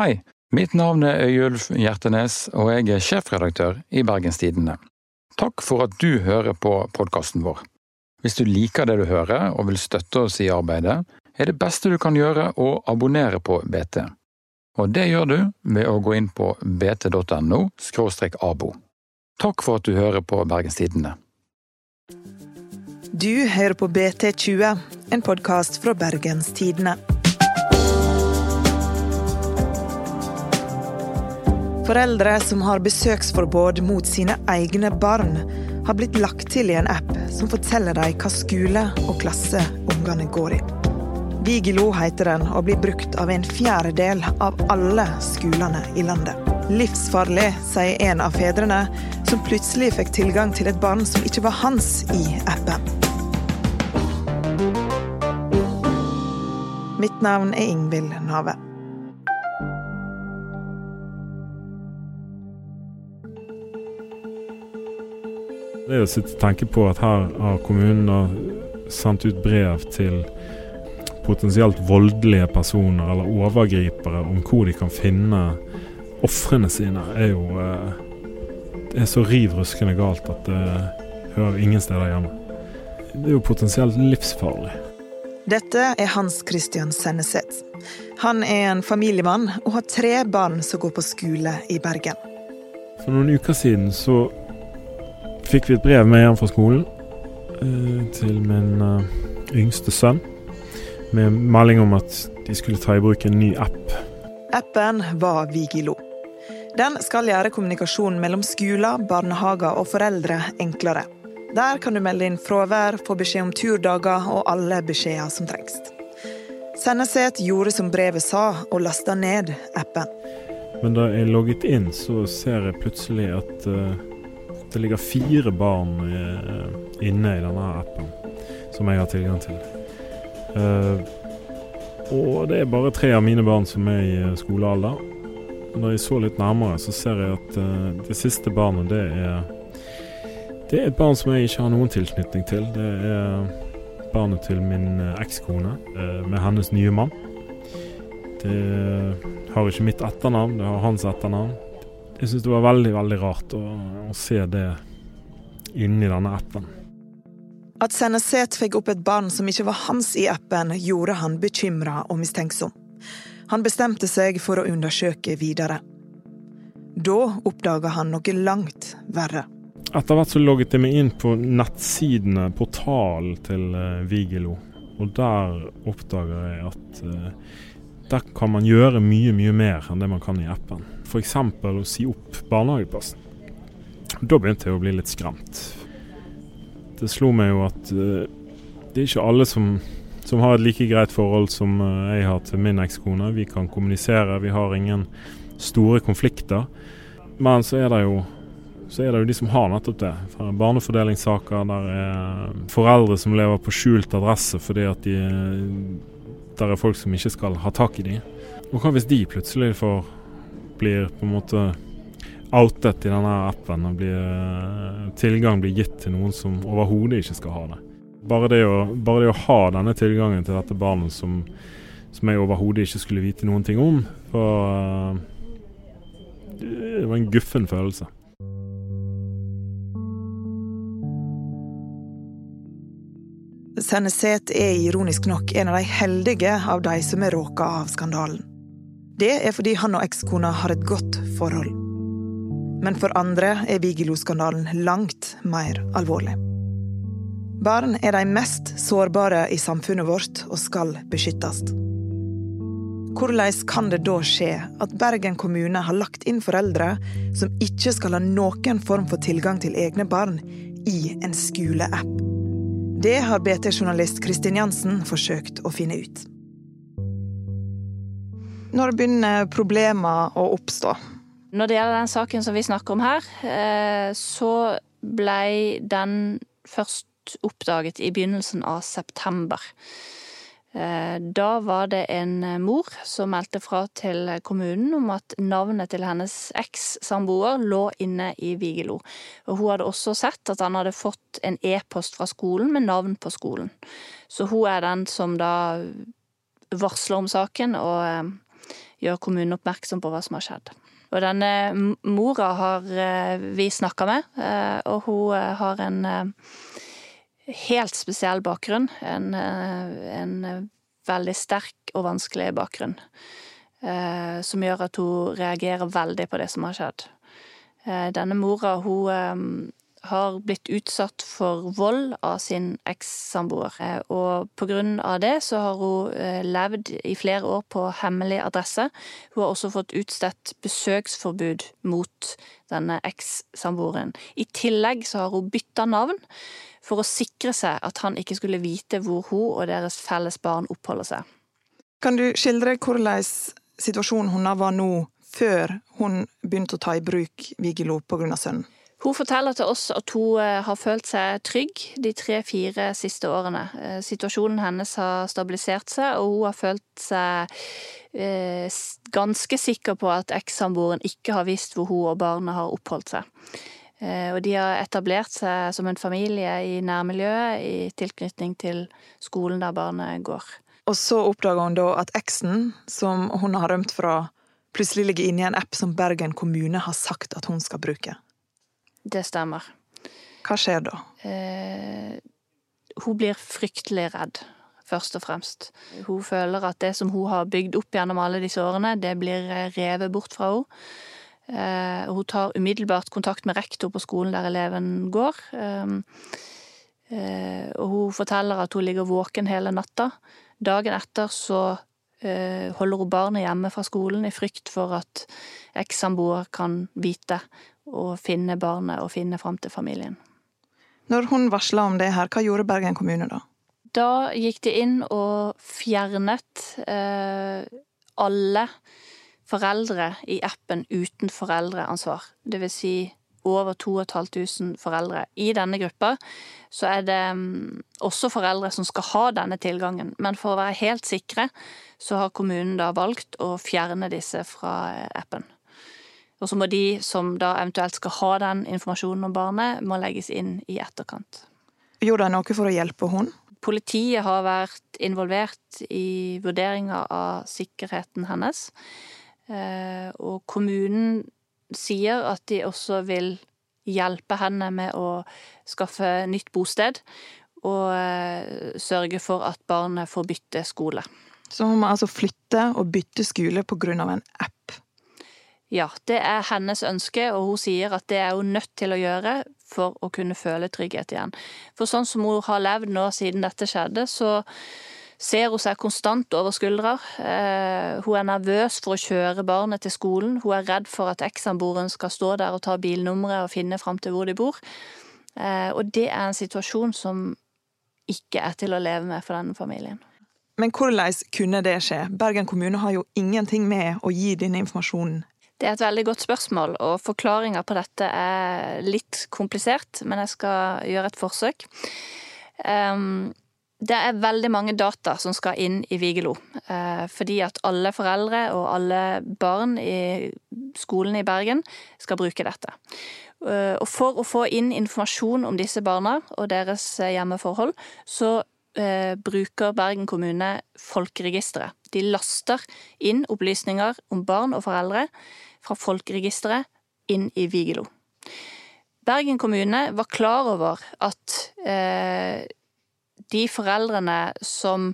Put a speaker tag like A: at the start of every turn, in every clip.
A: Hei, mitt navn er Øyulf Hjertenes, og jeg er sjefredaktør i Bergenstidene. Takk for at du hører på podkasten vår. Hvis du liker det du hører og vil støtte oss i arbeidet, er det beste du kan gjøre å abonnere på BT. Og det gjør du ved å gå inn på bt.no abo. Takk for at du hører på Bergenstidene.
B: Du hører på BT20, en podkast fra Bergens Foreldre som har besøksforbud mot sine egne barn, har blitt lagt til i en app som forteller dem hva skole og klasse ungene går i. Vigilo heter den og blir brukt av en fjerdedel av alle skolene i landet. Livsfarlig, sier en av fedrene, som plutselig fikk tilgang til et barn som ikke var hans i appen. Mitt navn er Ingvild Nave.
C: Det er å sitte og tenke på at her har kommunen sendt ut brev til potensielt voldelige personer eller overgripere om hvor de kan finne ofrene sine, er jo eh, Det er så riv ruskende galt at det hører ingen steder hjemme. Det er jo potensielt livsfarlig.
B: Dette er Hans Christian Senneset. Han er en familiemann og har tre barn som går på skole i Bergen.
C: For noen uker siden så fikk vi et brev med hjem fra skolen eh, til min eh, yngste sønn. Med melding om at de skulle ta i bruk en ny app.
B: Appen var Vigilo. Den skal gjøre kommunikasjonen mellom skoler, barnehager og foreldre enklere. Der kan du melde inn fravær, få beskjed om turdager og alle beskjeder som trengs. Senneset gjorde som brevet sa, og lasta ned appen.
C: Men da jeg logget inn, så ser jeg plutselig at uh, det ligger fire barn eh, inne i denne appen som jeg har tilgang til. Uh, og det er bare tre av mine barn som er i eh, skolealder. Når jeg så litt nærmere, så ser jeg at det siste barnet, det er Det er et barn som jeg ikke har noen tilknytning til. Det er barnet til min ekskone med hennes nye mann. Det har ikke mitt etternavn, det har hans etternavn. Jeg syns det var veldig, veldig rart å, å se det inni denne appen.
B: At Senneset fikk opp et barn som ikke var hans i appen, gjorde han bekymra og mistenksom. Han bestemte seg for å undersøke videre. Da oppdaga han noe langt verre.
C: Etter hvert så logget jeg meg inn på nettsidene, portalen til uh, Vigelo. Og der oppdager jeg at uh, der kan man gjøre mye, mye mer enn det man kan i appen f.eks. å si opp barnehageplassen. Da begynte jeg å bli litt skremt. Det slo meg jo at uh, det er ikke alle som, som, har et like greit forhold som uh, jeg har til min ekskone. Vi kan kommunisere, vi har ingen store konflikter. Men så er det jo er det jo de som har nettopp det. Barnefordelingssaker der er foreldre som lever på skjult adresse fordi at de, der er folk som ikke skal ha tak i dem. Og hva hvis de plutselig får blir på en måte outet i denne appen, og blir, eh, tilgang blir gitt til noen som overhodet ikke skal ha det. Bare det, å, bare det å, ha denne tilgangen til dette barnet som, som jeg overhodet ikke skulle vite noen ting om, var, eh, det var en guffen følelse.
B: Senneset er ironisk nok en av de heldige av de som er råka av skandalen. Det er fordi han og ekskona har et godt forhold. Men for andre er Vigelo-skandalen langt mer alvorlig. Barn er de mest sårbare i samfunnet vårt og skal beskyttes. Hvordan kan det da skje at Bergen kommune har lagt inn foreldre som ikke skal ha noen form for tilgang til egne barn, i en skoleapp? Det har BT-journalist Kristin Jansen forsøkt å finne ut. Når begynner problemer å oppstå?
D: Når det gjelder den saken som vi snakker om her, eh, så ble den først oppdaget i begynnelsen av september. Eh, da var det en mor som meldte fra til kommunen om at navnet til hennes eks-samboer lå inne i Vigelo. Og hun hadde også sett at han hadde fått en e-post fra skolen med navn på skolen. Så hun er den som da varsler om saken og eh, gjøre kommunen oppmerksom på hva som har skjedd. Og denne mora har vi snakka med, og hun har en helt spesiell bakgrunn. En, en veldig sterk og vanskelig bakgrunn. Som gjør at hun reagerer veldig på det som har skjedd. Denne mora, hun har blitt utsatt for vold av sin ekssamboer. Eh, og av det så har hun eh, levd i flere år på hemmelig adresse. Hun har også fått utstedt besøksforbud mot denne ekssamboeren. I tillegg så har hun bytta navn for å sikre seg at han ikke skulle vite hvor hun og deres felles barn oppholder seg.
B: Kan du skildre hvordan situasjonen hennes var nå, før hun begynte å ta i bruk Vigelo pga. sønnen?
D: Hun forteller til oss at hun eh, har følt seg trygg de tre-fire siste årene. Eh, situasjonen hennes har stabilisert seg, og hun har følt seg eh, ganske sikker på at ekssamboeren ikke har visst hvor hun og barnet har oppholdt seg. Og de har etablert seg som en familie i nærmiljøet i tilknytning til skolen der barnet går.
B: Og så oppdager hun da at eksen, som hun har rømt fra, plutselig ligger inne i en app som Bergen kommune har sagt at hun skal bruke.
D: Det stemmer.
B: Hva skjer da?
D: Eh, hun blir fryktelig redd, først og fremst. Hun føler at det som hun har bygd opp gjennom alle disse årene, det blir eh, revet bort fra henne. Eh, hun tar umiddelbart kontakt med rektor på skolen der eleven går. Eh, eh, og hun forteller at hun ligger våken hele natta. Dagen etter så eh, holder hun barnet hjemme fra skolen i frykt for at ekssamboer kan vite å finne barnet og finne fram til familien.
B: Når hun varsla om det her, hva gjorde Bergen kommune da?
D: Da gikk de inn og fjernet eh, alle foreldre i appen uten foreldreansvar. Det vil si over 2500 foreldre. I denne gruppa så er det um, også foreldre som skal ha denne tilgangen. Men for å være helt sikre så har kommunen da valgt å fjerne disse fra eh, appen. Og så må de som da eventuelt skal ha den informasjonen om barnet, må legges inn i etterkant.
B: Gjorde de noe for å hjelpe hun?
D: Politiet har vært involvert i vurderinga av sikkerheten hennes. Eh, og kommunen sier at de også vil hjelpe henne med å skaffe nytt bosted. Og eh, sørge for at barnet får bytte skole.
B: Så hun må altså flytte og bytte skole pga. en app?
D: Ja, det er hennes ønske, og hun sier at det er hun nødt til å gjøre for å kunne føle trygghet igjen. For sånn som hun har levd nå siden dette skjedde, så ser hun seg konstant over skuldra. Eh, hun er nervøs for å kjøre barnet til skolen. Hun er redd for at ekssamboeren skal stå der og ta bilnummeret og finne fram til hvor de bor. Eh, og det er en situasjon som ikke er til å leve med for denne familien.
B: Men hvordan kunne det skje? Bergen kommune har jo ingenting med å gi denne informasjonen
D: det er et veldig godt spørsmål, og forklaringa på dette er litt komplisert, men jeg skal gjøre et forsøk. Um, det er veldig mange data som skal inn i Vigelo. Eh, fordi at alle foreldre og alle barn i skolen i Bergen skal bruke dette. Eh, og for å få inn informasjon om disse barna og deres hjemmeforhold, så eh, bruker Bergen kommune Folkeregisteret. De laster inn opplysninger om barn og foreldre fra folkeregisteret inn i Vigelo. Bergen kommune var klar over at eh, de foreldrene som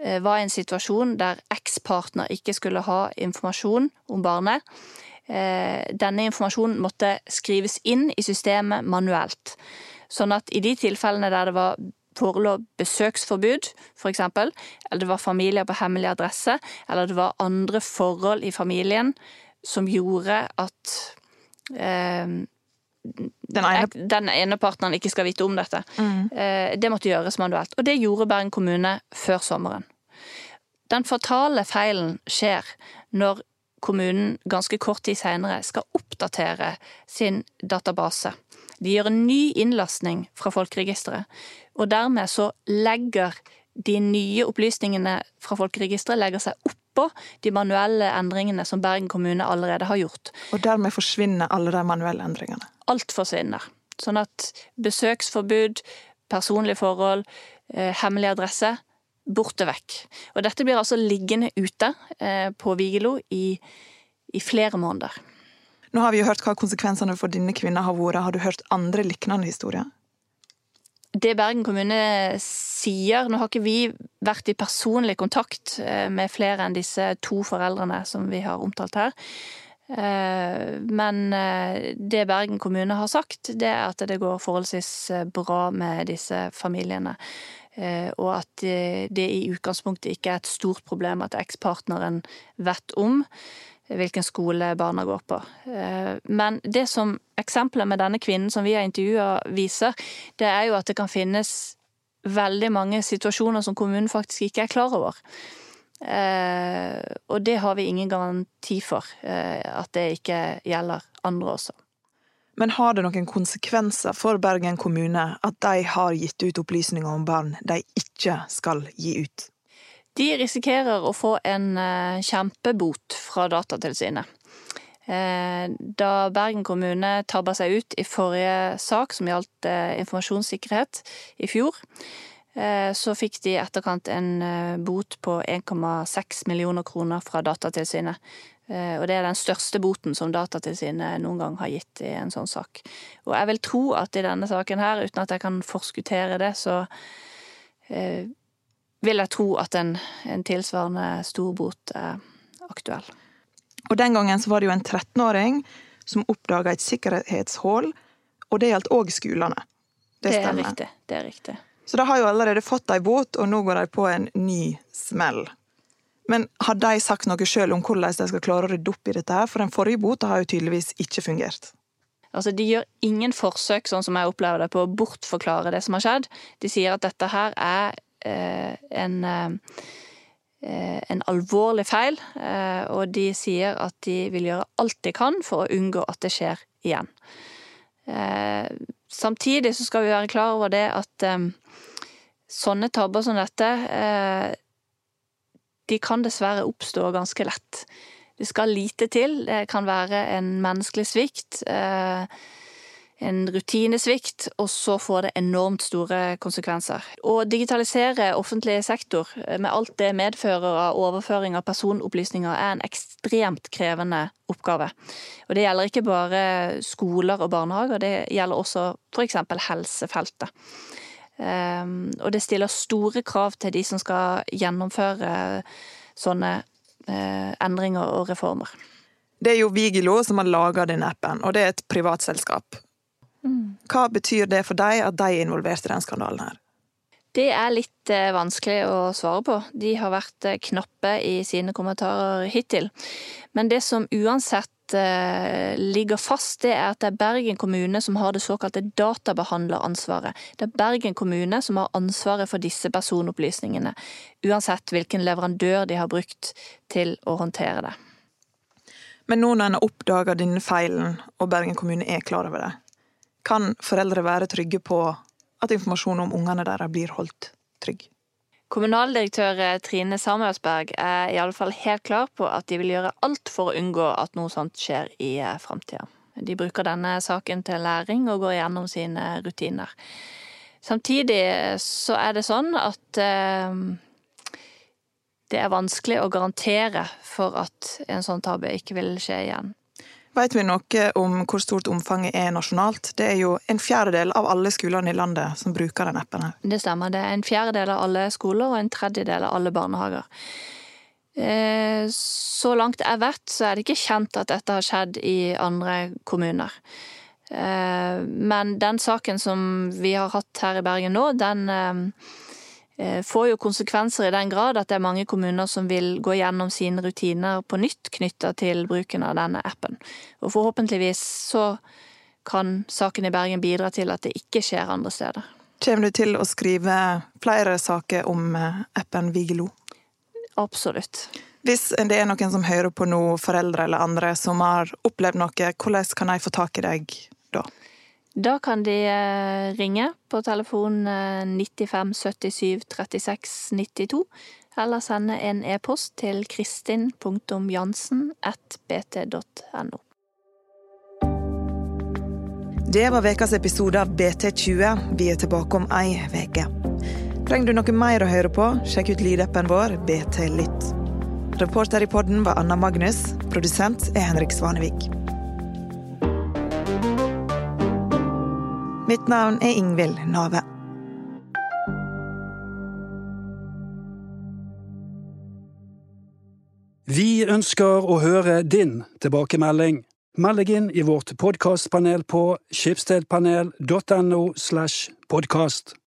D: eh, var i en situasjon der ekspartner ikke skulle ha informasjon om barnet, eh, denne informasjonen måtte skrives inn i systemet manuelt. Sånn at i de tilfellene der det var forelå besøksforbud, f.eks., eller det var familier på hemmelig adresse, eller det var andre forhold i familien som gjorde at eh, den, ene... den ene partneren ikke skal vite om dette. Mm. Eh, det måtte gjøres manuelt. Og det gjorde Bergen kommune før sommeren. Den fatale feilen skjer når kommunen ganske kort tid senere skal oppdatere sin database. De gjør en ny innlastning fra folkeregisteret, og dermed så legger de nye opplysningene fra folkeregisteret legger seg oppå de manuelle endringene som Bergen kommune allerede har gjort.
B: Og dermed forsvinner alle de manuelle endringene?
D: Alt forsvinner. Sånn at besøksforbud, personlige forhold, eh, hemmelig adresse borte vekk. Og dette blir altså liggende ute eh, på Vigelo i, i flere måneder.
B: Nå har vi jo hørt hva konsekvensene for denne kvinna har vært. Har du hørt andre lignende historier?
D: Det Bergen kommune sier Nå har ikke vi vært i personlig kontakt eh, med flere enn disse to foreldrene som vi har omtalt her. Eh, men eh, det Bergen kommune har sagt, det er at det går forholdsvis bra med disse familiene. Og at det i utgangspunktet ikke er et stort problem at ekspartneren vet om hvilken skole barna går på. Eh, men det som eksempelet med denne kvinnen som vi har intervjua viser, det er jo at det kan finnes veldig mange situasjoner som kommunen faktisk ikke er klar over. Eh, og det har vi ingen garanti for, eh, at det ikke gjelder andre også.
B: Men har det noen konsekvenser for Bergen kommune at de har gitt ut opplysninger om barn de ikke skal gi ut?
D: De risikerer å få en eh, kjempebot fra Datatilsynet. Eh, da Bergen kommune tabba seg ut i forrige sak som gjaldt eh, informasjonssikkerhet i fjor, så fikk de i etterkant en bot på 1,6 millioner kroner fra Datatilsynet. Og det er den største boten som Datatilsynet noen gang har gitt i en sånn sak. Og jeg vil tro at i denne saken her, uten at jeg kan forskuttere det, så vil jeg tro at en, en tilsvarende storbot er aktuell.
B: Og Den gangen så var det jo en 13-åring som oppdaga et sikkerhetshull, og det gjaldt òg skolene.
D: Det, det er riktig. det er riktig.
B: Så de har jo allerede fått ei bot, og nå går de på en ny smell. Men har de sagt noe sjøl om hvordan de skal klare å rydde opp i dette? her? For den forrige bota har jo tydeligvis ikke fungert.
D: Altså, De gjør ingen forsøk sånn som jeg opplever det, på å bortforklare det som har skjedd. De sier at dette her er en, eh, en alvorlig feil, eh, og de sier at de vil gjøre alt de kan for å unngå at det skjer igjen. Samtidig så skal vi være klar over det at sånne tabber som dette, de kan dessverre oppstå ganske lett. Det skal lite til. Det kan være en menneskelig svikt en rutinesvikt, og så får det enormt store konsekvenser. Å digitalisere offentlig sektor eh, med alt det medfører av overføring av personopplysninger, er en ekstremt krevende oppgave. Og det gjelder ikke bare skoler og barnehager, det gjelder også f.eks. helsefeltet. Ehm, og det stiller store krav til de som skal gjennomføre sånne eh, endringer og reformer.
B: Det er jo Vigilo som har laga den appen, og det er et privat selskap. Hva betyr det for deg at de er involvert i den skandalen her?
D: Det er litt eh, vanskelig å svare på. De har vært eh, knappe i sine kommentarer hittil. Men det som uansett eh, ligger fast, det er at det er Bergen kommune som har det såkalte databehandleransvaret. Det er Bergen kommune som har ansvaret for disse personopplysningene, uansett hvilken leverandør de har brukt til å håndtere det.
B: Men nå når en har oppdaga denne feilen, og Bergen kommune er klar over det, kan foreldre være trygge på at informasjon om ungene deres blir holdt trygg?
D: Kommunaldirektør Trine Samuelsberg er i alle fall helt klar på at de vil gjøre alt for å unngå at noe sånt skjer i eh, framtida. De bruker denne saken til læring og går gjennom sine rutiner. Samtidig så er det sånn at eh, det er vanskelig å garantere for at en sånn tabbe ikke vil skje igjen.
B: Vet vi noe om hvor stort omfanget er nasjonalt? Det er jo en fjerdedel av alle skolene i landet som bruker den appen. her.
D: Det stemmer. Det er en fjerdedel av alle skoler og en tredjedel av alle barnehager. Eh, så langt jeg vet, så er det ikke kjent at dette har skjedd i andre kommuner. Eh, men den saken som vi har hatt her i Bergen nå, den eh, får jo konsekvenser i den grad at det er mange kommuner som vil gå gjennom sine rutiner på nytt knytta til bruken av denne appen. Og forhåpentligvis så kan saken i Bergen bidra til at det ikke skjer andre steder.
B: Kommer du til å skrive flere saker om eh, appen Vigelo?
D: Absolutt.
B: Hvis det er noen som hører på nå, foreldre eller andre, som har opplevd noe, hvordan kan de få tak i deg da?
D: Da kan de eh, ringe på telefon 95 77 36 92, eller sende en e-post til kristin.jansen.bt.no. Det
B: var ukas episode av BT20. Vi er tilbake om ei uke. Trenger du noe mer å høre på, sjekk ut lydappen vår BT Lytt. Reporter i podden var Anna Magnus, produsent er Henrik Svanevik. Mitt navn er Ingvild Nave.
E: Vi ønsker å høre din tilbakemelding. Meld deg inn i vårt podkastpanel på skipsstedpanel.no slash podkast.